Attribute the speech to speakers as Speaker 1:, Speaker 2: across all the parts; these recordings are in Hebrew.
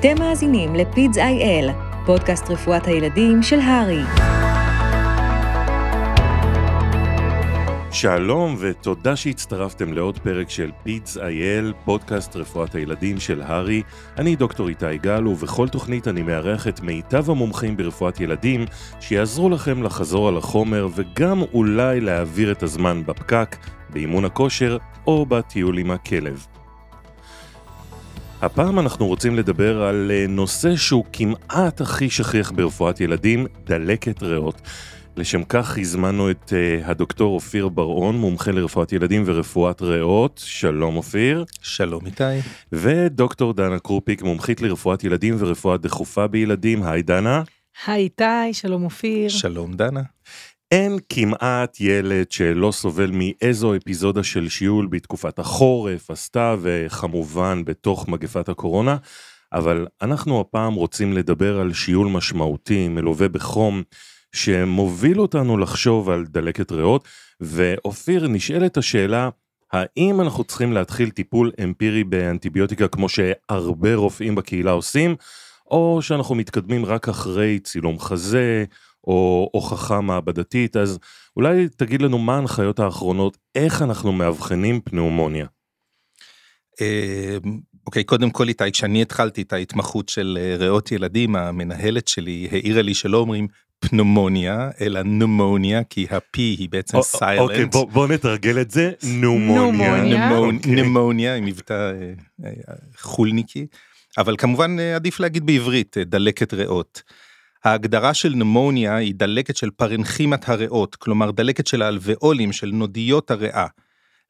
Speaker 1: אתם מאזינים לפידס איי-אל, פודקאסט רפואת הילדים של הרי.
Speaker 2: שלום ותודה שהצטרפתם לעוד פרק של פידס איי-אל, פודקאסט רפואת הילדים של הרי. אני דוקטור איתי גל, ובכל תוכנית אני מארח את מיטב המומחים ברפואת ילדים, שיעזרו לכם לחזור על החומר וגם אולי להעביר את הזמן בפקק, באימון הכושר או בטיול עם הכלב. הפעם אנחנו רוצים לדבר על אה, נושא שהוא כמעט הכי שכיח ברפואת ילדים, דלקת ריאות. לשם כך הזמנו את uh, הדוקטור אופיר בר-און, מומחה לרפואת ילדים ורפואת ריאות. שלום אופיר.
Speaker 3: שלום איתי.
Speaker 2: ודוקטור דנה קרופיק, מומחית לרפואת ילדים ורפואה דחופה בילדים. היי דנה.
Speaker 4: היי איתי, שלום אופיר.
Speaker 3: שלום דנה.
Speaker 2: אין כמעט ילד שלא סובל מאיזו אפיזודה של שיעול בתקופת החורף, הסתיו וכמובן בתוך מגפת הקורונה, אבל אנחנו הפעם רוצים לדבר על שיעול משמעותי, מלווה בחום, שמוביל אותנו לחשוב על דלקת ריאות, ואופיר נשאלת השאלה, האם אנחנו צריכים להתחיל טיפול אמפירי באנטיביוטיקה כמו שהרבה רופאים בקהילה עושים, או שאנחנו מתקדמים רק אחרי צילום חזה, או הוכחה מעבדתית, אז אולי תגיד לנו מה ההנחיות האחרונות, איך אנחנו מאבחנים פנאומוניה.
Speaker 3: אה, אוקיי, קודם כל איתי, כשאני התחלתי את ההתמחות של אה, ריאות ילדים, המנהלת שלי העירה לי שלא אומרים פנומוניה, אלא נומוניה, כי ה-P היא בעצם סיילנט.
Speaker 2: אוקיי, בוא, בוא נתרגל את זה, נומוניה.
Speaker 3: נומוניה, עם מבטא אה, חולניקי, אבל כמובן עדיף להגיד בעברית, דלקת ריאות. ההגדרה של נמוניה היא דלקת של פרנכימת הריאות, כלומר דלקת של האלוויאולים, של נודיות הריאה.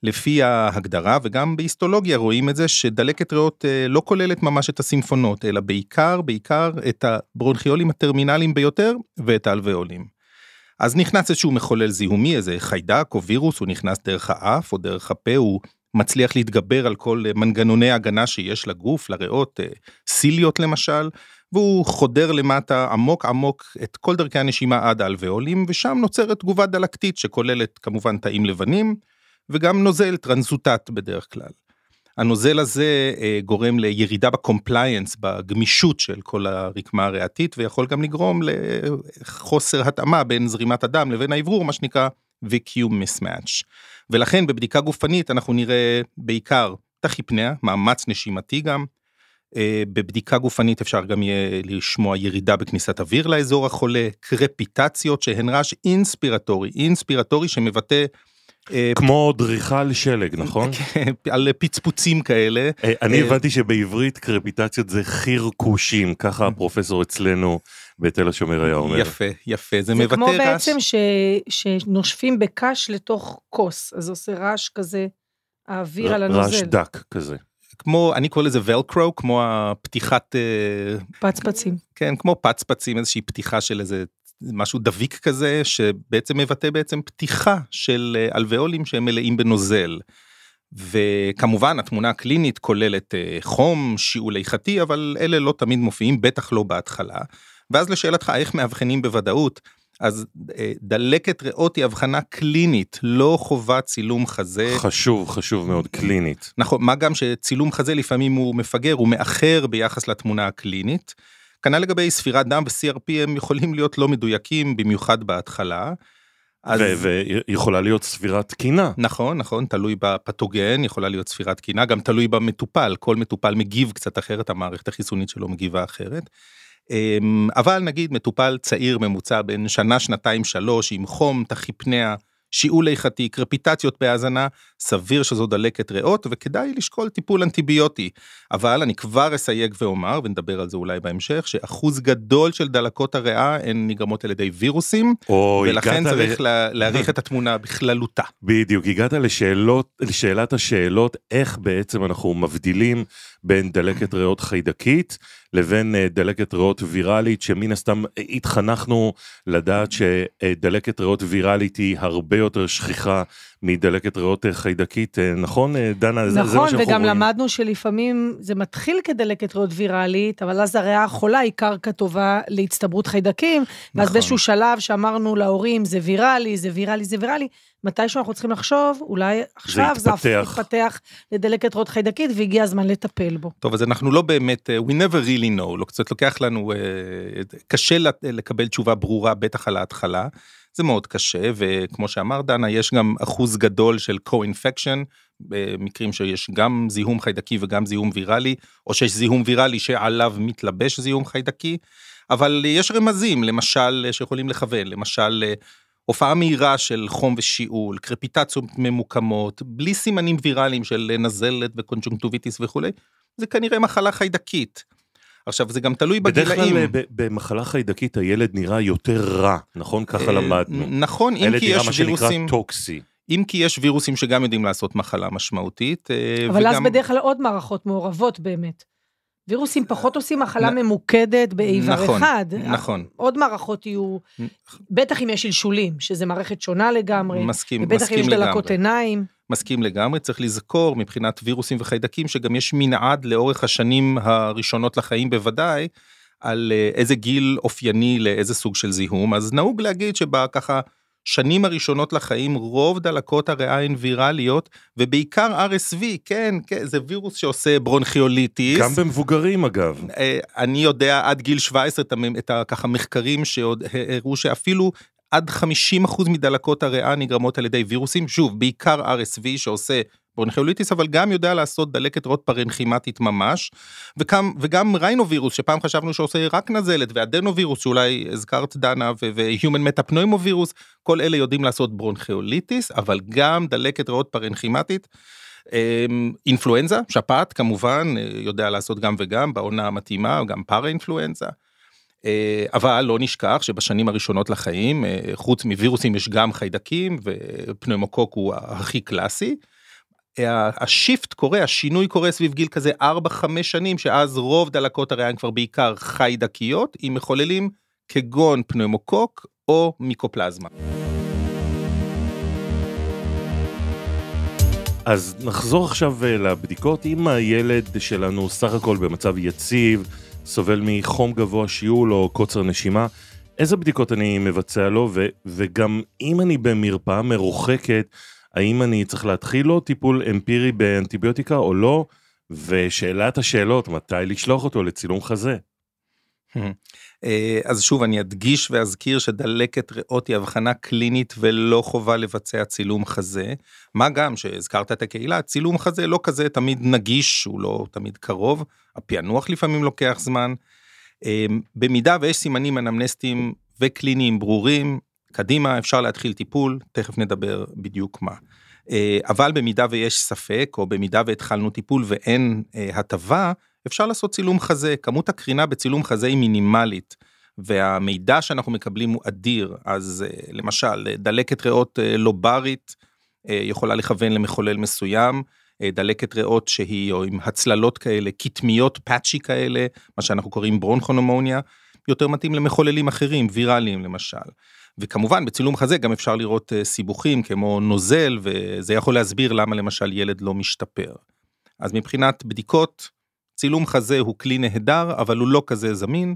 Speaker 3: לפי ההגדרה, וגם בהיסטולוגיה רואים את זה, שדלקת ריאות אה, לא כוללת ממש את הסימפונות, אלא בעיקר, בעיקר את הברונכיולים הטרמינליים ביותר, ואת האלוויאולים. אז נכנס איזשהו מחולל זיהומי, איזה חיידק או וירוס, הוא נכנס דרך האף או דרך הפה, הוא מצליח להתגבר על כל מנגנוני הגנה שיש לגוף, לריאות, אה, ציליות למשל, והוא חודר למטה עמוק עמוק את כל דרכי הנשימה עד האלוויאולים, ושם נוצרת תגובה דלקתית שכוללת כמובן תאים לבנים, וגם נוזל טרנסודט בדרך כלל. הנוזל הזה אה, גורם לירידה ב compliance, בגמישות של כל הרקמה הריאתית, ויכול גם לגרום לחוסר התאמה בין זרימת הדם לבין האוורור, מה שנקרא VQ mismatch. ולכן בבדיקה גופנית אנחנו נראה בעיקר תחיפניה, מאמץ נשימתי גם, בבדיקה גופנית אפשר גם יהיה לשמוע ירידה בכניסת אוויר לאזור החולה, קרפיטציות שהן רעש אינספירטורי, אינספירטורי שמבטא
Speaker 2: אה, כמו דריכה על שלג, נכון?
Speaker 3: כן, על פצפוצים כאלה.
Speaker 2: אה, אני הבנתי שבעברית קרפיטציות זה חירקושים, ככה הפרופסור אצלנו בתל השומר היה אומר.
Speaker 3: יפה, יפה,
Speaker 4: זה מבטא רעש. זה כמו בעצם שנושפים בקש לתוך כוס, אז עושה רעש כזה, האוויר על הנוזל.
Speaker 2: רעש דק כזה.
Speaker 3: כמו אני קורא לזה ולקרו כמו הפתיחת
Speaker 4: אה, פצפצים
Speaker 3: כן כמו פצפצים איזושהי פתיחה של איזה משהו דביק כזה שבעצם מבטא בעצם פתיחה של אה, אלוויאולים שהם מלאים בנוזל. וכמובן התמונה הקלינית כוללת אה, חום שיעול איכתי אבל אלה לא תמיד מופיעים בטח לא בהתחלה. ואז לשאלתך איך מאבחנים בוודאות אז אה, דלקת ריאות היא הבחנה קלינית, לא חובת צילום חזה.
Speaker 2: חשוב, חשוב מאוד, קלינית.
Speaker 3: נכון, מה גם שצילום חזה לפעמים הוא מפגר, הוא מאחר ביחס לתמונה הקלינית. כנ"ל לגבי ספירת דם ו-CRP הם יכולים להיות לא מדויקים, במיוחד בהתחלה.
Speaker 2: אז... ויכולה להיות ספירת תקינה.
Speaker 3: נכון, נכון, תלוי בפתוגן, יכולה להיות ספירת תקינה, גם תלוי במטופל, כל מטופל מגיב קצת אחרת, המערכת החיסונית שלו מגיבה אחרת. אמ, אבל נגיד מטופל צעיר ממוצע בין שנה, שנתיים, שלוש, עם חום, תחיפניה, שיעול איכתי, קרפיטציות בהאזנה, סביר שזו דלקת ריאות וכדאי לשקול טיפול אנטיביוטי. אבל אני כבר אסייג ואומר, ונדבר על זה אולי בהמשך, שאחוז גדול של דלקות הריאה הן נגרמות על ידי וירוסים, ולכן צריך ל... להעריך את התמונה בכללותה.
Speaker 2: בדיוק, הגעת לשאלות, לשאלת השאלות, איך בעצם אנחנו מבדילים בין דלקת ריאות חיידקית לבין אה, דלקת ריאות ויראלית, שמן הסתם התחנכנו לדעת שדלקת ריאות ויראלית היא הרבה יותר שכיחה מדלקת ריאות אה, חיידקית, אה, נכון, אה, דנה? זה- זה מה
Speaker 4: נכון, וגם
Speaker 2: רואים.
Speaker 4: למדנו שלפעמים זה מתחיל כדלקת ריאות ויראלית, אבל אז הריאה החולה היא קרקע טובה להצטברות חיידקים, ואז
Speaker 3: נכון.
Speaker 4: באיזשהו שלב שאמרנו להורים, זה ויראלי, זה ויראלי, זה ויראלי, מתישהו אנחנו צריכים לחשוב, אולי עכשיו זה אף-
Speaker 2: יתפתח.
Speaker 4: יתפתח לדלקת ריאות חיידקית, והגיע הזמן לטפל בו.
Speaker 3: טוב, אז אנחנו לא באמת, אה, we never really know, לא קצת לוקח לנו, אה, קשה לת- לקבל תשובה ברורה, בטח על ההתחלה. זה מאוד קשה, וכמו שאמר דנה, יש גם אחוז גדול של co-infection, במקרים שיש גם זיהום חיידקי וגם זיהום ויראלי, או שיש זיהום ויראלי שעליו מתלבש זיהום חיידקי, אבל יש רמזים, למשל, שיכולים לכוון, למשל, אה, הופעה מהירה של חום ושיעול, קרפיטציות ממוקמות, בלי סימנים ויראליים של נזלת וקונג'ונקטוביטיס וכולי, זה כנראה מחלה חיידקית. עכשיו זה גם תלוי
Speaker 2: בדרך
Speaker 3: בגילאים.
Speaker 2: כלל אה, ב- במחלה חיידקית הילד נראה יותר רע, נכון? ככה
Speaker 3: אה,
Speaker 2: למדנו.
Speaker 3: נכון, אם
Speaker 2: הילד
Speaker 3: כי
Speaker 2: נראה
Speaker 3: יש
Speaker 2: מה שנקרא
Speaker 3: וירוסים,
Speaker 2: טוקסי.
Speaker 3: אם כי יש וירוסים שגם יודעים לעשות מחלה משמעותית. אה,
Speaker 4: אבל אז
Speaker 3: וגם-
Speaker 4: בדרך כלל עוד מערכות מעורבות באמת. וירוסים פחות עושים מחלה ממוקדת באיבר
Speaker 3: נכון,
Speaker 4: אחד.
Speaker 3: נכון.
Speaker 4: עוד מערכות יהיו, בטח אם יש שלשולים, שזה מערכת שונה לגמרי.
Speaker 3: מסכים,
Speaker 4: ובטח אם
Speaker 3: מסכים
Speaker 4: יש דלקות
Speaker 3: לגמרי.
Speaker 4: עיניים.
Speaker 3: מסכים לגמרי, צריך לזכור מבחינת וירוסים וחיידקים שגם יש מנעד לאורך השנים הראשונות לחיים בוודאי, על אה, איזה גיל אופייני לאיזה סוג של זיהום, אז נהוג להגיד שבככה שנים הראשונות לחיים רוב דלקות הריאה הן ויראליות, ובעיקר RSV, כן, כן, זה וירוס שעושה ברונכיוליטיס.
Speaker 2: גם במבוגרים אגב.
Speaker 3: אה, אני יודע עד גיל 17 את, את מחקרים שעוד הראו שאפילו עד 50% מדלקות הריאה נגרמות על ידי וירוסים, שוב, בעיקר RSV שעושה ברונכיוליטיס, אבל גם יודע לעשות דלקת ריאות פרנכימטית ממש, וגם, וגם ריינווירוס, שפעם חשבנו שעושה רק נזלת, ואדנווירוס, שאולי הזכרת דנה, והיומן מטפנוימווירוס, כל אלה יודעים לעשות ברונכיוליטיס, אבל גם דלקת ריאות פרנכימטית. אמ, אינפלואנזה, שפעת כמובן, אה, יודע לעשות גם וגם, בעונה המתאימה, גם פארה אינפלואנזה. אה, אבל לא נשכח שבשנים הראשונות לחיים, אה, חוץ מווירוסים יש גם חיידקים, ופנומוקוק הוא הכי קלאסי. השיפט קורה, השינוי קורה סביב גיל כזה 4-5 שנים, שאז רוב דלקות הריאה הן כבר בעיקר חיידקיות, עם מחוללים כגון פנומוקוק או מיקופלזמה.
Speaker 2: אז נחזור עכשיו אה, לבדיקות. אם הילד שלנו סך הכל במצב יציב, סובל מחום גבוה שיעול או קוצר נשימה, איזה בדיקות אני מבצע לו, ו- וגם אם אני במרפאה מרוחקת, האם אני צריך להתחיל לו טיפול אמפירי באנטיביוטיקה או לא? ושאלת השאלות, מתי לשלוח אותו לצילום חזה?
Speaker 3: אה, אז שוב אני אדגיש ואזכיר שדלקת ריאות היא הבחנה קלינית ולא חובה לבצע צילום חזה. מה גם שהזכרת את הקהילה, צילום חזה לא כזה תמיד נגיש, הוא לא תמיד קרוב, הפענוח לפעמים לוקח זמן. אה, במידה ויש סימנים אנמנסטיים וקליניים ברורים, קדימה אפשר להתחיל טיפול, תכף נדבר בדיוק מה. אה, אבל במידה ויש ספק, או במידה והתחלנו טיפול ואין אה, הטבה, אפשר לעשות צילום חזה, כמות הקרינה בצילום חזה היא מינימלית, והמידע שאנחנו מקבלים הוא אדיר, אז אה, למשל דלקת ריאות לוברית אה, יכולה לכוון למחולל מסוים, דלקת ריאות שהיא או עם הצללות כאלה, קטמיות פאצ'י כאלה, מה שאנחנו קוראים ברונכונומוניה, יותר מתאים למחוללים אחרים, ויראליים למשל. וכמובן בצילום חזה גם אפשר לראות אה, סיבוכים כמו נוזל, וזה יכול להסביר למה למשל ילד לא משתפר. אז מבחינת בדיקות, צילום חזה הוא כלי נהדר, אבל הוא לא כזה זמין,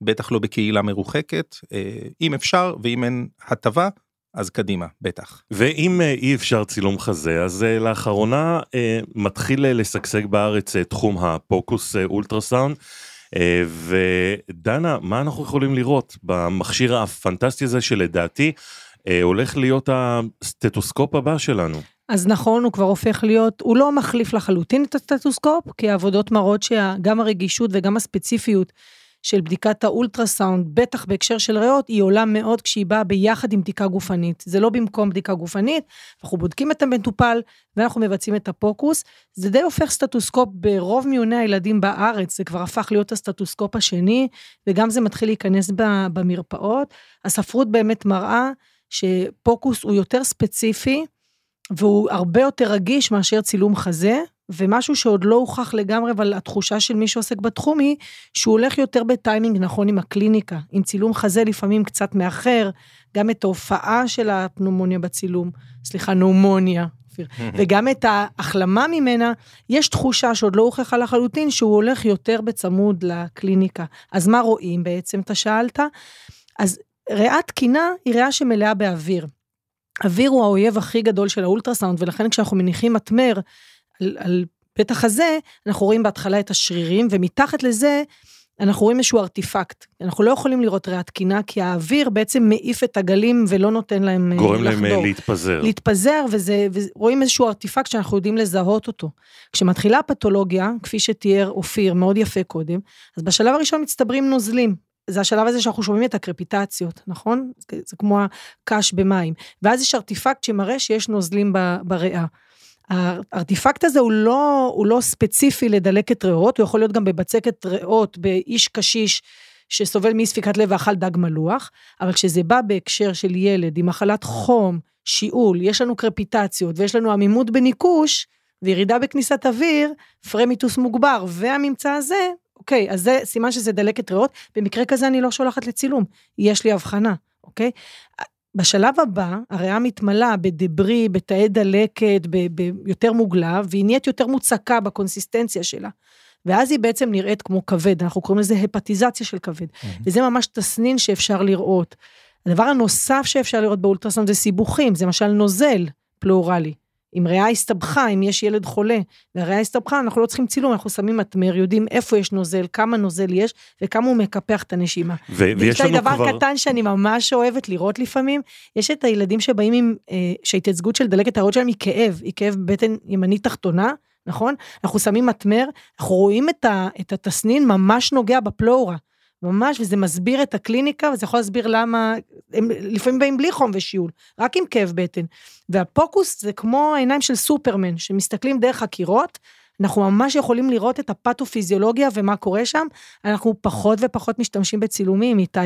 Speaker 3: בטח לא בקהילה מרוחקת. אה, אם אפשר, ואם אין הטבה, אז קדימה, בטח.
Speaker 2: ואם אה, אי אפשר צילום חזה, אז לאחרונה אה, מתחיל לשגשג בארץ תחום ה POCUS אולטרסאונד. אה, ודנה, מה אנחנו יכולים לראות במכשיר הפנטסטי הזה שלדעתי אה, הולך להיות הסטטוסקופ הבא שלנו?
Speaker 4: אז נכון, הוא כבר הופך להיות, הוא לא מחליף לחלוטין את הסטטוסקופ, כי העבודות מראות שגם הרגישות וגם הספציפיות של בדיקת האולטרסאונד, בטח בהקשר של ריאות, היא עולה מאוד כשהיא באה ביחד עם בדיקה גופנית. זה לא במקום בדיקה גופנית, אנחנו בודקים את המטופל ואנחנו מבצעים את ה POCUS. זה די הופך סטטוסקופ ברוב מיוני הילדים בארץ, זה כבר הפך להיות הסטטוסקופ השני, וגם זה מתחיל להיכנס במרפאות. הספרות באמת מראה ש POCUS הוא יותר ספציפי, והוא הרבה יותר רגיש מאשר צילום חזה, ומשהו שעוד לא הוכח לגמרי, אבל התחושה של מי שעוסק בתחום היא שהוא הולך יותר בטיימינג נכון עם הקליניקה. עם צילום חזה לפעמים קצת מאחר, גם את ההופעה של הפנומוניה בצילום, סליחה, נומוניה, וגם את ההחלמה ממנה, יש תחושה שעוד לא הוכחה לחלוטין שהוא הולך יותר בצמוד לקליניקה. אז מה רואים בעצם, אתה שאלת? אז ריאה תקינה היא ריאה שמלאה באוויר. אוויר הוא האויב הכי גדול של האולטרסאונד, ולכן כשאנחנו מניחים מטמר על, על פתח הזה, אנחנו רואים בהתחלה את השרירים, ומתחת לזה, אנחנו רואים איזשהו ארטיפקט. אנחנו לא יכולים לראות ריאה תקינה, כי האוויר בעצם מעיף את הגלים ולא נותן להם לחדור.
Speaker 2: גורם להם אה, להתפזר.
Speaker 4: להתפזר, וזה, ורואים איזשהו ארטיפקט שאנחנו יודעים לזהות אותו. כשמתחילה הפתולוגיה, כפי שתיאר אופיר מאוד יפה קודם, אז בשלב הראשון מצטברים נוזלים. זה השלב הזה שאנחנו שומעים את הקרפיטציות, נכון? זה, זה כמו הקש במים. ואז יש ארטיפקט שמראה שיש נוזלים בריאה. הארטיפקט הזה הוא לא, הוא לא ספציפי לדלקת ריאות, הוא יכול להיות גם בבצקת ריאות באיש קשיש שסובל מאי ספיקת לב ואכל דג מלוח, אבל כשזה בא בהקשר של ילד עם מחלת חום, שיעול, יש לנו קרפיטציות ויש לנו עמימות בניקוש וירידה בכניסת אוויר, fremitus מוגבר, והממצא הזה, אוקיי, אז זה סימן שזה דלקת ריאות, במקרה כזה אני לא שולחת לצילום, יש לי אבחנה, אוקיי? בשלב הבא, הריאה מתמלאה בדברי, בתאי דלקת, ביותר מוגלה, והיא נהיית יותר מוצקה בקונסיסטנציה שלה. ואז היא בעצם נראית כמו כבד, אנחנו קוראים לזה הפטיזציה של כבד. Mm-hmm. וזה ממש תסנין שאפשר לראות. הדבר הנוסף שאפשר לראות באולטרסאונד זה סיבוכים, זה למשל נוזל פלורלי. אם ריאה הסתבכה, אם יש ילד חולה, והריאה הסתבכה, אנחנו לא צריכים צילום, אנחנו שמים מטמר, יודעים איפה יש נוזל, כמה נוזל יש, וכמה הוא מקפח את הנשימה.
Speaker 2: ו- ויש לנו
Speaker 4: דבר
Speaker 2: כבר...
Speaker 4: דבר קטן שאני ממש אוהבת לראות לפעמים, יש את הילדים שבאים עם, אה, שההתייצגות של דלקת הריאות שלהם היא כאב, היא כאב בטן ימנית תחתונה, נכון? אנחנו שמים מטמר, אנחנו רואים את, ה, את התסנין ממש נוגע בפלורה. ממש, וזה מסביר את הקליניקה, וזה יכול להסביר למה, הם לפעמים באים בלי חום ושיעול, רק עם כאב בטן. והפוקוס זה כמו העיניים של סופרמן, שמסתכלים דרך הקירות, אנחנו ממש יכולים לראות את הפתופיזיולוגיה ומה קורה שם, אנחנו פחות ופחות משתמשים בצילומים, איתי.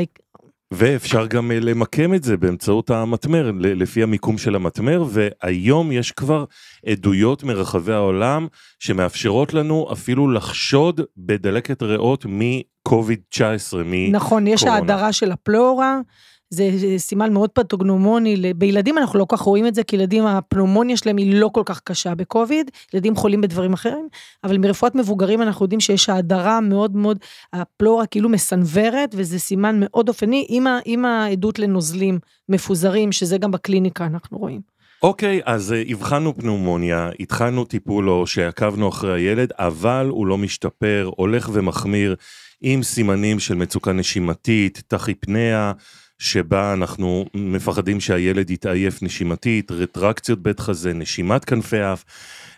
Speaker 2: ואפשר גם אה, למקם את זה באמצעות המטמר, לפי המיקום של המטמר, והיום יש כבר עדויות מרחבי העולם שמאפשרות לנו אפילו לחשוד בדלקת ריאות מקוביד-19, מקורונה.
Speaker 4: נכון, יש האדרה של הפלורה. זה סימן מאוד פתוגנומוני, בילדים אנחנו לא כך רואים את זה, כי ילדים הפנומוניה שלהם היא לא כל כך קשה בקוביד, ילדים חולים בדברים אחרים, אבל מרפואת מבוגרים אנחנו יודעים שיש האדרה מאוד מאוד, הפלורה כאילו מסנוורת, וזה סימן מאוד אופני, עם, עם העדות לנוזלים מפוזרים, שזה גם בקליניקה אנחנו רואים.
Speaker 2: אוקיי, אז uh, הבחנו פנומוניה, התחלנו טיפול או שעקבנו אחרי הילד, אבל הוא לא משתפר, הולך ומחמיר עם סימנים של מצוקה נשימתית, טכיפניה, שבה אנחנו מפחדים שהילד יתעייף נשימתית, רטרקציות בית חזה, נשימת כנפי אף,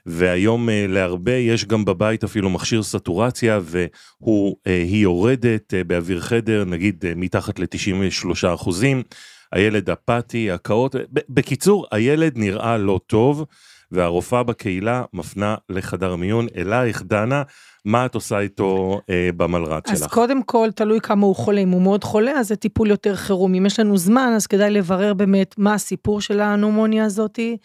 Speaker 2: והיום uh, להרבה יש גם בבית אפילו מכשיר סטורציה והיא uh, יורדת uh, באוויר חדר, נגיד מתחת ל-93 אחוזים. הילד אפאתי, הקאות, בקיצור, הילד נראה לא טוב, והרופאה בקהילה מפנה לחדר מיון. אלייך, דנה, מה את עושה איתו אה, במלר"ד שלך?
Speaker 4: אז קודם כל, תלוי כמה הוא חולה. אם הוא מאוד חולה, אז זה טיפול יותר חירום. אם יש לנו זמן, אז כדאי לברר באמת מה הסיפור של הנומוניה הזאתי,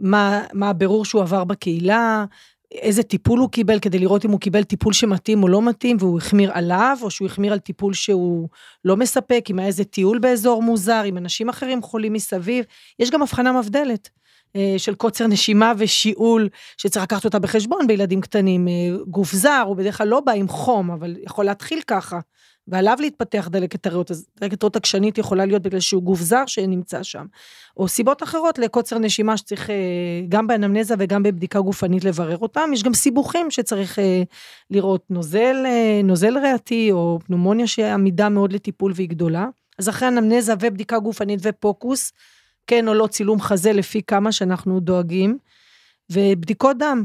Speaker 4: מה, מה הבירור שהוא עבר בקהילה, איזה טיפול הוא קיבל כדי לראות אם הוא קיבל טיפול שמתאים או לא מתאים והוא החמיר עליו או שהוא החמיר על טיפול שהוא לא מספק, אם היה איזה טיול באזור מוזר, אם אנשים אחרים חולים מסביב. יש גם הבחנה מבדלת. אה, של קוצר נשימה ושיעול שצריך לקחת אותה בחשבון בילדים קטנים. אה, גוף זר הוא בדרך כלל לא בא עם חום, אבל יכול להתחיל ככה. ועליו להתפתח דלקת הריאות, אז דלקת ריאות עקשנית יכולה להיות בגלל שהוא גוף זר שנמצא שם. או סיבות אחרות לקוצר נשימה שצריך אה, גם באנמנזה וגם בבדיקה גופנית לברר אותם. יש גם סיבוכים שצריך לראות נוזל, נוזל ריאתי או פנומוניה שעמידה מאוד לטיפול והיא גדולה. אז אחרי אנמנזה ובדיקה גופנית ו POCUS, כן או לא צילום חזה לפי כמה שאנחנו דואגים. ובדיקות דם,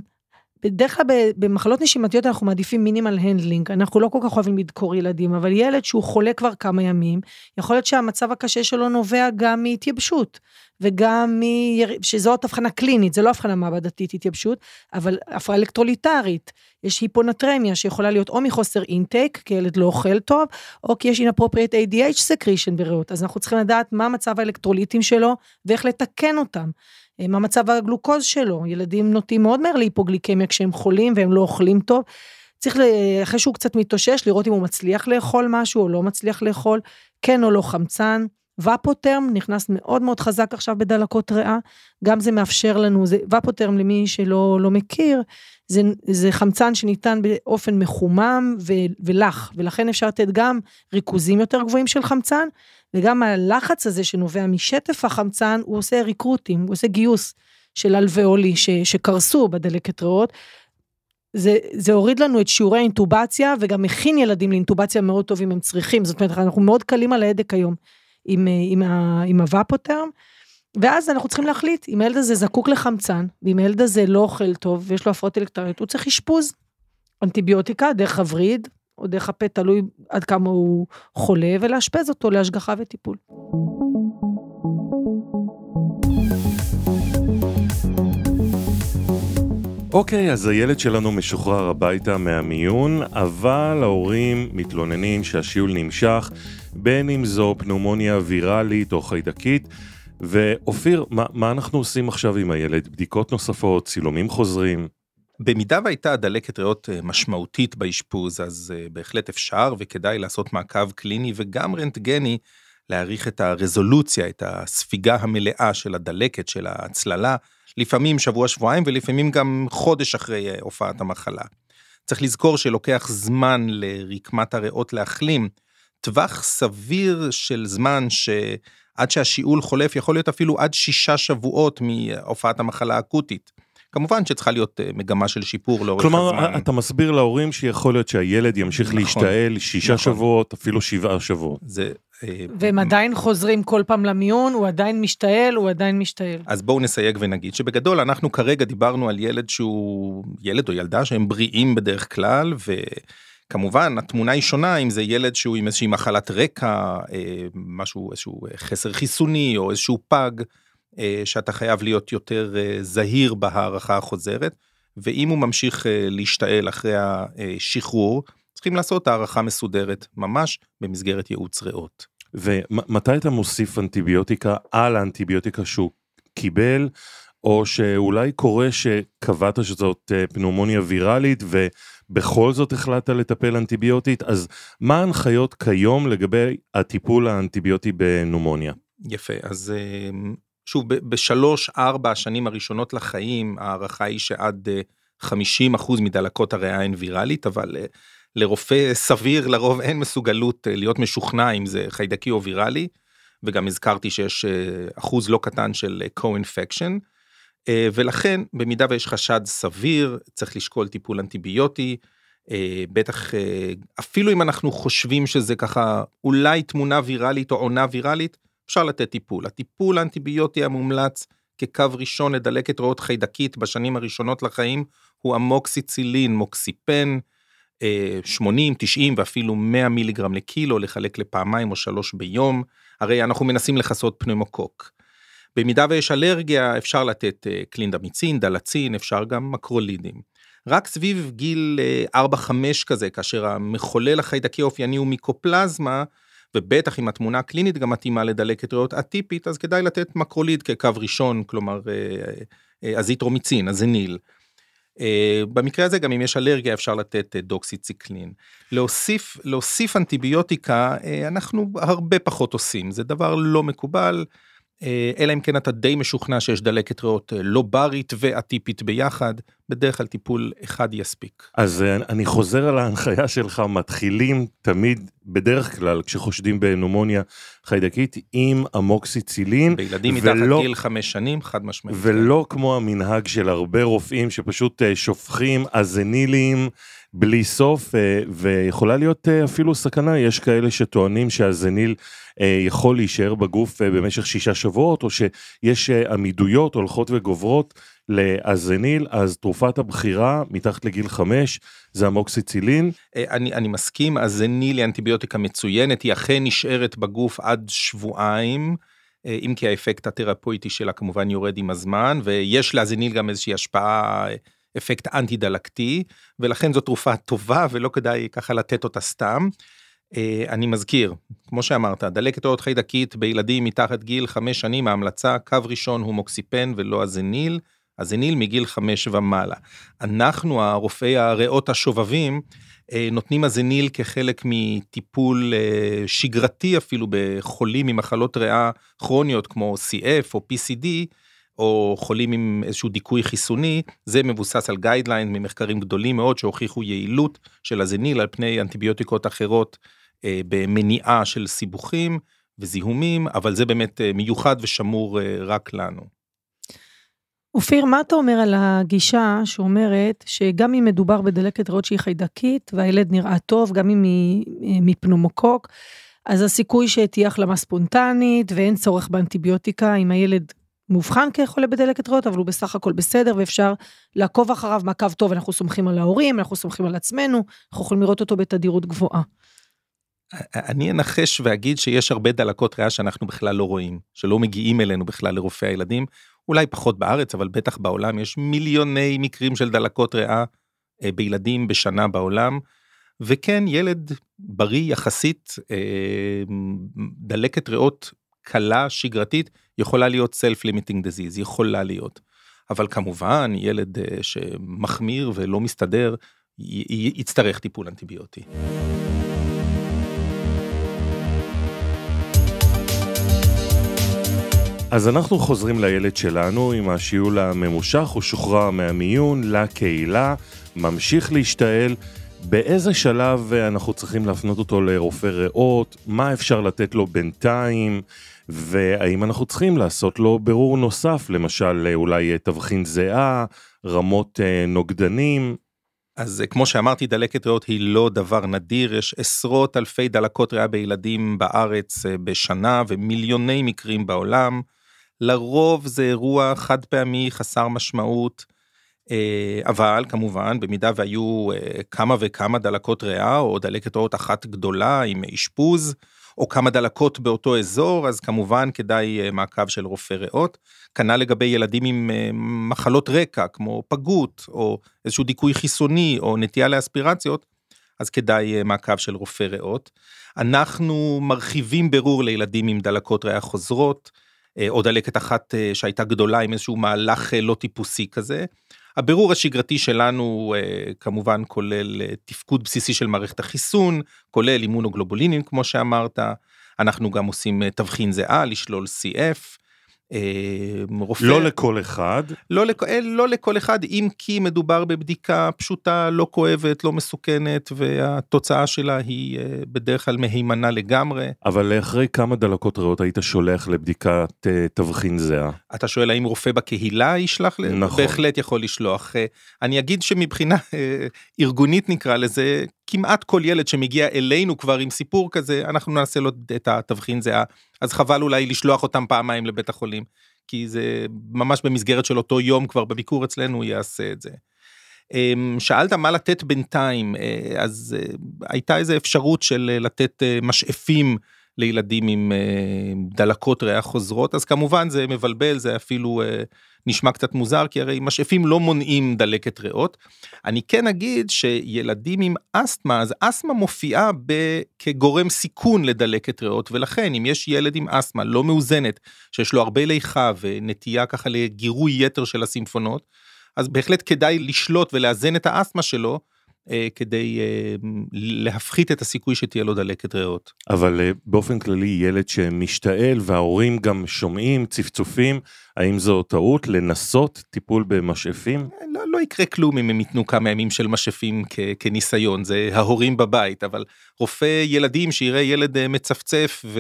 Speaker 4: בדרך כלל במחלות נשימתיות אנחנו מעדיפים minimal handling, אנחנו לא כל כך אוהבים לדקור ילדים, אבל ילד שהוא חולה כבר כמה ימים, יכול להיות שהמצב הקשה שלו נובע גם מהתייבשות, וגם מ... שזאת הבחנה קלינית, זה לא הבחנה מעבדתית התייבשות, אבל הפרעה אלקטרוליטרית, יש היפונטרמיה שיכולה להיות או מחוסר אינטייק, כי ילד לא אוכל טוב, או כי יש inappropriate ADH סקרישן בריאות, אז אנחנו צריכים לדעת מה מצב האלקטרוליטים שלו ואיך לתקן אותם. מה מצב הגלוקוז שלו, ילדים נוטים מאוד מהר להיפוגליקמיה כשהם חולים והם לא אוכלים טוב. צריך, אחרי שהוא קצת מתאושש, לראות אם הוא מצליח לאכול משהו או לא מצליח לאכול, כן או לא חמצן, ופוטרם נכנס מאוד מאוד חזק עכשיו בדלקות ריאה, גם זה מאפשר לנו, זה ופוטרם למי שלא לא מכיר, זה, זה חמצן שניתן באופן מחומם ו, ולח, ולכן אפשר לתת גם ריכוזים יותר גבוהים של חמצן, וגם הלחץ הזה שנובע משטף החמצן, הוא עושה ריקרוטים, הוא עושה גיוס של אלוויאולי שקרסו בדלקת ריאות. זה, זה הוריד לנו את שיעורי האינטובציה וגם מכין ילדים לאינטובציה מאוד טוב אם הם צריכים, זאת אומרת אנחנו מאוד קלים על ההדק היום עם, עם, עם הוואפוטרם, ואז אנחנו צריכים להחליט אם הילד הזה זקוק לחמצן, ואם הילד הזה לא אוכל טוב ויש לו הפרעות אלקטריות, הוא צריך אשפוז. אנטיביוטיקה דרך הווריד או דרך הפה, תלוי עד כמה הוא חולה, ולאשפז אותו להשגחה וטיפול.
Speaker 2: אוקיי, אז הילד שלנו משוחרר הביתה מהמיון, אבל ההורים מתלוננים שהשיעול נמשך, בין אם זו פנומוניה ויראלית או חיידקית. ואופיר, מה, מה אנחנו עושים עכשיו עם הילד? בדיקות נוספות, צילומים חוזרים?
Speaker 3: במידה והייתה דלקת ריאות אה, משמעותית באשפוז, אז אה, בהחלט אפשר וכדאי לעשות מעקב קליני וגם רנטגני, להעריך את הרזולוציה, את הספיגה המלאה של הדלקת, של ההצללה, לפעמים שבוע-שבועיים ולפעמים גם חודש אחרי אה, הופעת המחלה. צריך לזכור שלוקח זמן לרקמת הריאות להחלים. טווח סביר של זמן שעד שהשיעול חולף יכול להיות אפילו עד שישה שבועות מהופעת המחלה האקוטית. כמובן שצריכה להיות אה, מגמה של שיפור לאורך
Speaker 2: כלומר,
Speaker 3: הזמן.
Speaker 2: כלומר, אתה מסביר להורים שיכול להיות שהילד ימשיך
Speaker 3: נכון,
Speaker 2: להשתעל שישה
Speaker 3: נכון.
Speaker 2: שבועות, אפילו שבעה שבועות.
Speaker 3: זה... אה,
Speaker 4: והם עדיין חוזרים כל פעם למיון, הוא עדיין משתעל, הוא עדיין משתעל.
Speaker 3: אז בואו נסייג ונגיד שבגדול אנחנו כרגע דיברנו על ילד שהוא ילד או ילדה שהם בריאים בדרך כלל וכמובן התמונה היא שונה אם זה ילד שהוא עם איזושהי מחלת רקע אה, משהו איזשהו חסר חיסוני או איזשהו פג אה, שאתה חייב להיות יותר אה, זהיר בהערכה החוזרת ואם הוא ממשיך אה, להשתעל אחרי השחרור צריכים לעשות הערכה מסודרת ממש במסגרת ייעוץ ריאות.
Speaker 2: ומתי אתה מוסיף אנטיביוטיקה על האנטיביוטיקה שהוא קיבל, או שאולי קורה שקבעת שזאת אה, פנומוניה ויראלית ובכל זאת החלטת לטפל אנטיביוטית, אז מה ההנחיות כיום לגבי הטיפול האנטיביוטי בנומוניה?
Speaker 3: יפה, אז אה, שוב, בשלוש, ארבע השנים הראשונות לחיים, ההערכה היא שעד 50% מדלקות הריאה הן ויראלית, אבל אה, לרופא סביר לרוב אין מסוגלות אה, להיות משוכנע אם זה חיידקי או ויראלי, וגם הזכרתי שיש אה, אחוז לא קטן של co-infection, ולכן במידה ויש חשד סביר צריך לשקול טיפול אנטיביוטי, בטח אפילו אם אנחנו חושבים שזה ככה אולי תמונה ויראלית או עונה ויראלית, אפשר לתת טיפול. הטיפול האנטיביוטי המומלץ כקו ראשון לדלקת ריאות חיידקית בשנים הראשונות לחיים הוא המוקסיצילין, מוקסיפן, 80, 90 ואפילו 100 מיליגרם לקילו לחלק לפעמיים או שלוש ביום, הרי אנחנו מנסים לכסות פנומוקוק. במידה ויש אלרגיה אפשר לתת אה, קלינדמיצין, דלצין, אפשר גם מקרולידים. רק סביב גיל 4-5 כזה, כאשר המחולל החיידקי האופייני הוא מיקופלזמה, ובטח אם התמונה הקלינית גם מתאימה לדלקת ריאות אטיפית, אז כדאי לתת מקרוליד כקו ראשון, כלומר אזיטרומיצין, הזניל. במקרה הזה גם אם יש אלרגיה אפשר לתת דוקסיציקלין. להוסיף, להוסיף אנטיביוטיקה אנחנו הרבה פחות עושים, זה דבר לא מקובל. אלא אם כן אתה די משוכנע שיש דלקת ריאות לא ברית ואטיפית ביחד, בדרך כלל טיפול אחד יספיק.
Speaker 2: אז אני חוזר על ההנחיה שלך, מתחילים תמיד, בדרך כלל, כשחושדים בנומוניה חיידקית, עם אמוקסיצילין.
Speaker 3: בילדים מתחת ולא, גיל חמש שנים, חד משמעית.
Speaker 2: ולא כמו המנהג של הרבה רופאים שפשוט שופכים אזנילים. בלי סוף ויכולה להיות אפילו סכנה יש כאלה שטוענים שהזניל יכול להישאר בגוף במשך שישה שבועות או שיש עמידויות הולכות וגוברות לאזניל אז תרופת הבחירה מתחת לגיל חמש זה המוקסיצילין.
Speaker 3: אני, אני מסכים הזניל היא אנטיביוטיקה מצוינת היא אכן נשארת בגוף עד שבועיים. אם כי האפקט התרפויטי שלה כמובן יורד עם הזמן ויש לאזניל גם איזושהי השפעה אפקט אנטי דלקתי ולכן זו תרופה טובה ולא כדאי ככה לתת אותה סתם. אני מזכיר כמו שאמרת דלקת ריאות חיידקית בילדים מתחת גיל חמש שנים ההמלצה קו ראשון הוא מוקסיפן ולא הזניל הזניל מגיל חמש ומעלה. אנחנו, הרופאי הריאות השובבים, אה, נותנים הזניל כחלק מטיפול אה, שגרתי אפילו בחולים עם מחלות ריאה כרוניות כמו CF או PCD, או חולים עם איזשהו דיכוי חיסוני, זה מבוסס על גיידליין ממחקרים גדולים מאוד שהוכיחו יעילות של הזניל על פני אנטיביוטיקות אחרות אה, במניעה של סיבוכים וזיהומים, אבל זה באמת מיוחד ושמור רק לנו.
Speaker 4: אופיר, מה אתה אומר על הגישה שאומרת שגם אם מדובר בדלקת ריאות שהיא חיידקית והילד נראה טוב, גם אם היא מפנומוקוק, אז הסיכוי שתהיה החלמה ספונטנית ואין צורך באנטיביוטיקה אם הילד מאובחן כחולה בדלקת ריאות, אבל הוא בסך הכל בסדר ואפשר לעקוב אחריו מעקב טוב, אנחנו סומכים על ההורים, אנחנו סומכים על עצמנו, אנחנו יכולים לראות אותו בתדירות גבוהה.
Speaker 3: אני אנחש ואגיד שיש הרבה דלקות ריאה שאנחנו בכלל לא רואים, שלא מגיעים אלינו בכלל לרופאי הילדים, אולי פחות בארץ, אבל בטח בעולם יש מיליוני מקרים של דלקות ריאה אה, בילדים בשנה בעולם. וכן, ילד בריא יחסית, אה, דלקת ריאות קלה, שגרתית, יכולה להיות self-limiting disease, יכולה להיות. אבל כמובן, ילד אה, שמחמיר ולא מסתדר, יצטרך טיפול אנטיביוטי.
Speaker 2: אז אנחנו חוזרים לילד שלנו עם השיעול הממושך, הוא שוחרר מהמיון לקהילה, ממשיך להשתעל. באיזה שלב אנחנו צריכים להפנות אותו לרופא ריאות? מה אפשר לתת לו בינתיים? והאם אנחנו צריכים לעשות לו ברור נוסף, למשל אולי תבחין זיעה, רמות אה, נוגדנים?
Speaker 3: אז אה, כמו שאמרתי, דלקת ריאות היא לא דבר נדיר, יש עשרות אלפי דלקות ריאה בילדים בארץ אה, בשנה ומיליוני מקרים בעולם. לרוב זה אירוע חד פעמי חסר משמעות, אה, אבל כמובן במידה והיו אה, כמה וכמה דלקות ריאה או דלקת ריאות אחת גדולה עם אשפוז, או כמה דלקות באותו אזור, אז כמובן כדאי אה, מעקב של רופא ריאות. כנ"ל לגבי ילדים עם מחלות רקע, כמו פגות, או איזשהו דיכוי חיסוני, או נטייה לאספירציות, אז כדאי מעקב של רופא ריאות. אנחנו מרחיבים ברור לילדים עם דלקות ריאה חוזרות, אה, או דלקת אחת אה, שהייתה גדולה עם איזשהו מהלך אה, לא טיפוסי כזה. הבירור השגרתי שלנו כמובן כולל תפקוד בסיסי של מערכת החיסון, כולל אימונוגלובולינים כמו שאמרת, אנחנו גם עושים תבחין זהה, לשלול CF,
Speaker 2: אה, רופא... לא לכל אחד.
Speaker 3: לא, לכ... אה, לא לכל אחד, אם כי מדובר בבדיקה פשוטה, לא כואבת, לא מסוכנת, והתוצאה שלה היא אה, בדרך כלל מהימנה לגמרי.
Speaker 2: אבל אחרי כמה דלקות ריאות היית שולח לבדיקת תבחין זהה?
Speaker 3: אתה שואל האם רופא בקהילה ישלח?
Speaker 2: נכון.
Speaker 3: בהחלט יכול לשלוח. אני אגיד שמבחינה ארגונית נקרא לזה, כמעט כל ילד שמגיע אלינו כבר עם סיפור כזה, אנחנו נעשה לו את התבחין זהה, אז חבל אולי לשלוח אותם פעמיים לבית החולים, כי זה ממש במסגרת של אותו יום כבר בביקור אצלנו יעשה את זה. אמ, שאלת מה לתת בינתיים, אה, אז אה, הייתה איזה אפשרות של אה, לתת משאפים לילדים עם דלקות ריאה חוזרות, אז כמובן זה מבלבל, זה אפילו נשמע קצת מוזר, כי הרי משאפים לא מונעים דלקת ריאות. אני כן אגיד שילדים עם אסתמה, אז אסתמה מופיעה ב... כגורם סיכון לדלקת ריאות, ולכן אם יש ילד עם אסתמה לא מאוזנת, שיש לו הרבה ליכה ונטייה ככה לגירוי יתר של הסימפונות, אז בהחלט כדאי לשלוט ולאזן את האסתמה שלו, כדי אה, להפחית את הסיכוי שתהיה לו דלקת ריאות.
Speaker 2: אבל אה, באופן כללי ילד שמשתעל וההורים גם שומעים צפצופים, האם זו טעות לנסות טיפול במשאפים?
Speaker 3: לא, לא יקרה כלום אם הם ייתנו כמה ימים של משאפים כ- כניסיון, זה ההורים בבית, אבל רופא ילדים שיראה ילד מצפצף ו...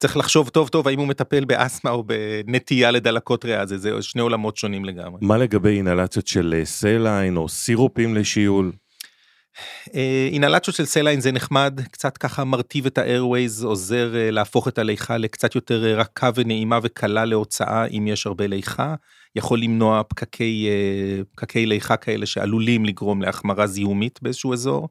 Speaker 3: צריך לחשוב טוב טוב האם הוא מטפל באסתמה או בנטייה לדלקות ריאה, זה, זה שני עולמות שונים לגמרי.
Speaker 2: מה לגבי אינהלציות של saline או סירופים לשיעול?
Speaker 3: אינהלציות של saline זה נחמד, קצת ככה מרטיב את ה airways, עוזר אה, להפוך את הליחה לקצת יותר אה, רכה ונעימה וקלה להוצאה אם יש הרבה ליחה, יכול למנוע פקקי, אה, פקקי ליחה כאלה שעלולים לגרום להחמרה זיהומית באיזשהו אזור.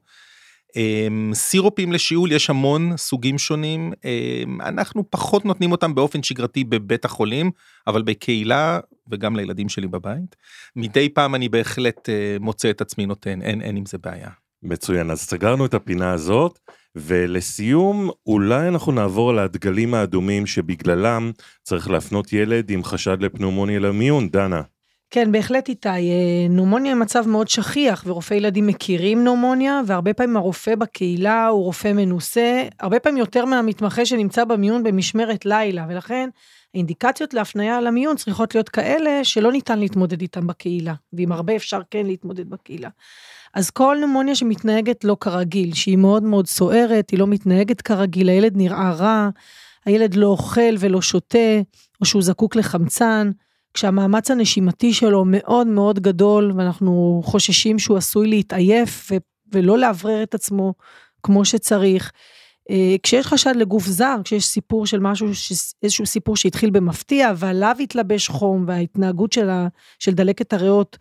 Speaker 3: אמ, סירופים לשיעול יש המון סוגים שונים, אמ, אנחנו פחות נותנים אותם באופן שגרתי בבית החולים, אבל בקהילה וגם לילדים שלי בבית. מדי פעם אני בהחלט מוצא את עצמי נותן, אין, אין עם זה בעיה.
Speaker 2: מצוין, אז סגרנו את הפינה הזאת, ולסיום, אולי אנחנו נעבור לדגלים האדומים שבגללם צריך להפנות ילד עם חשד לפנומוניה למיון, דנה.
Speaker 4: כן, בהחלט איתי. אה, נומוניה היא מצב מאוד שכיח, ורופאי ילדים מכירים נומוניה, והרבה פעמים הרופא בקהילה הוא רופא מנוסה, הרבה פעמים יותר מהמתמחה שנמצא במיון במשמרת לילה, ולכן האינדיקציות להפניה למיון צריכות להיות כאלה שלא ניתן להתמודד איתם בקהילה, ועם הרבה אפשר כן להתמודד בקהילה. אז כל נומוניה שמתנהגת לא כרגיל, שהיא מאוד מאוד סוערת, היא לא מתנהגת כרגיל, הילד נראה רע, הילד לא אוכל ולא שותה, או שהוא זקוק לחמצן, כשהמאמץ הנשימתי שלו מאוד מאוד גדול, ואנחנו חוששים שהוא עשוי להתעייף ו- ולא לאוורר את עצמו כמו שצריך. אה, כשיש חשד לגוף זר, כשיש סיפור של משהו, איזשהו סיפור שהתחיל במפתיע, ועליו התלבש חום, וההתנהגות של, ה, של דלקת הריאות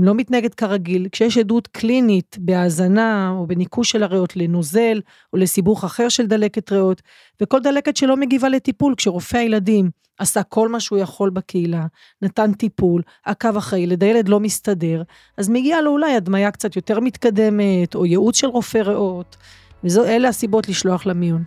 Speaker 4: לא מתנהגת כרגיל, כשיש עדות קלינית בהאזנה או בניקוש של הריאות לנוזל או לסיבוך אחר של דלקת ריאות, וכל דלקת שלא מגיבה לטיפול, כשרופא הילדים עשה כל מה שהוא יכול בקהילה, נתן טיפול, עקב אחרי ילד, הילד לא מסתדר, אז מגיע לו אולי הדמיה קצת יותר מתקדמת, או ייעוץ של רופא ריאות, ואלה הסיבות לשלוח למיון.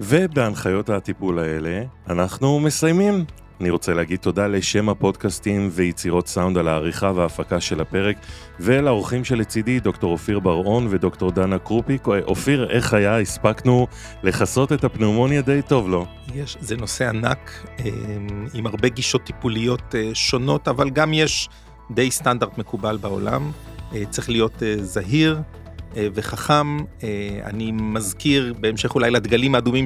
Speaker 2: ובהנחיות הטיפול האלה, אנחנו מסיימים. אני רוצה להגיד תודה לשם הפודקאסטים ויצירות סאונד על העריכה וההפקה של הפרק, ולאורחים שלצידי, דוקטור אופיר בר-און ודוקטור דנה קרופיק. אופיר, איך היה? הספקנו לכסות את הפנאומוניה די טוב, לא?
Speaker 3: יש, זה נושא ענק, אה, עם הרבה גישות טיפוליות אה, שונות, אבל גם יש די סטנדרט מקובל בעולם. אה, צריך להיות זהיר. וחכם, אני מזכיר, בהמשך אולי לדגלים האדומים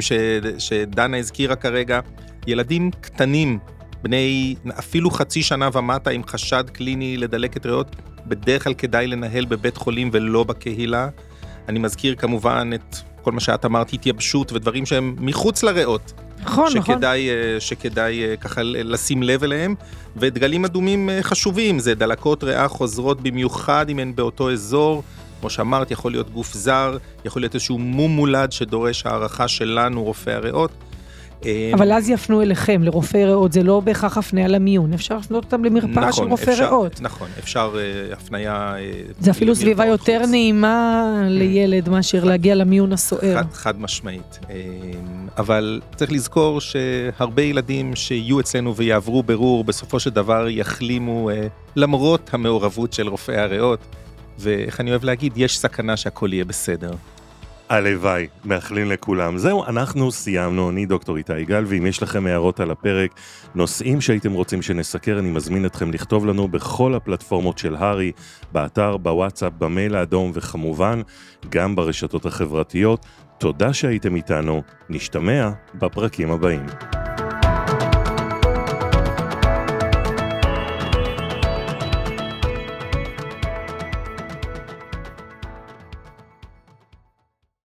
Speaker 3: שדנה הזכירה כרגע, ילדים קטנים, בני אפילו חצי שנה ומטה עם חשד קליני לדלקת ריאות, בדרך כלל כדאי לנהל בבית חולים ולא בקהילה. אני מזכיר כמובן את כל מה שאת אמרת, התייבשות ודברים שהם מחוץ לריאות.
Speaker 4: נכון,
Speaker 3: שכדאי,
Speaker 4: נכון.
Speaker 3: אה, שכדאי אה, ככה לשים לב אליהם. ודגלים אדומים אה, חשובים, זה דלקות ריאה חוזרות במיוחד אם הן באותו אזור. כמו שאמרת, יכול להיות גוף זר, יכול להיות איזשהו מום מולד שדורש הערכה שלנו, רופאי הריאות.
Speaker 4: אמ, אבל אז יפנו אליכם, לרופאי ריאות, זה לא בהכרח הפניה למיון, אפשר לפנות אותם למרפאה נכון, של רופאי ריאות.
Speaker 3: נכון, אפשר uh, הפניה... Uh,
Speaker 4: זה אפילו סביבה יותר חוץ. נעימה mm. לילד מאשר להגיע למיון הסוער.
Speaker 3: חד, חד משמעית. Uh, אבל צריך לזכור שהרבה ילדים שיהיו אצלנו ויעברו ברור, בסופו של דבר יחלימו למרות המעורבות של רופאי הריאות. ואיך אני אוהב להגיד, יש סכנה שהכל יהיה בסדר.
Speaker 2: הלוואי, מאחלים לכולם. זהו, אנחנו סיימנו, אני דוקטור איתי גל, ואם יש לכם הערות על הפרק, נושאים שהייתם רוצים שנסקר, אני מזמין אתכם לכתוב לנו בכל הפלטפורמות של הארי, באתר, בוואטסאפ, במייל האדום, וכמובן, גם ברשתות החברתיות. תודה שהייתם איתנו, נשתמע בפרקים הבאים.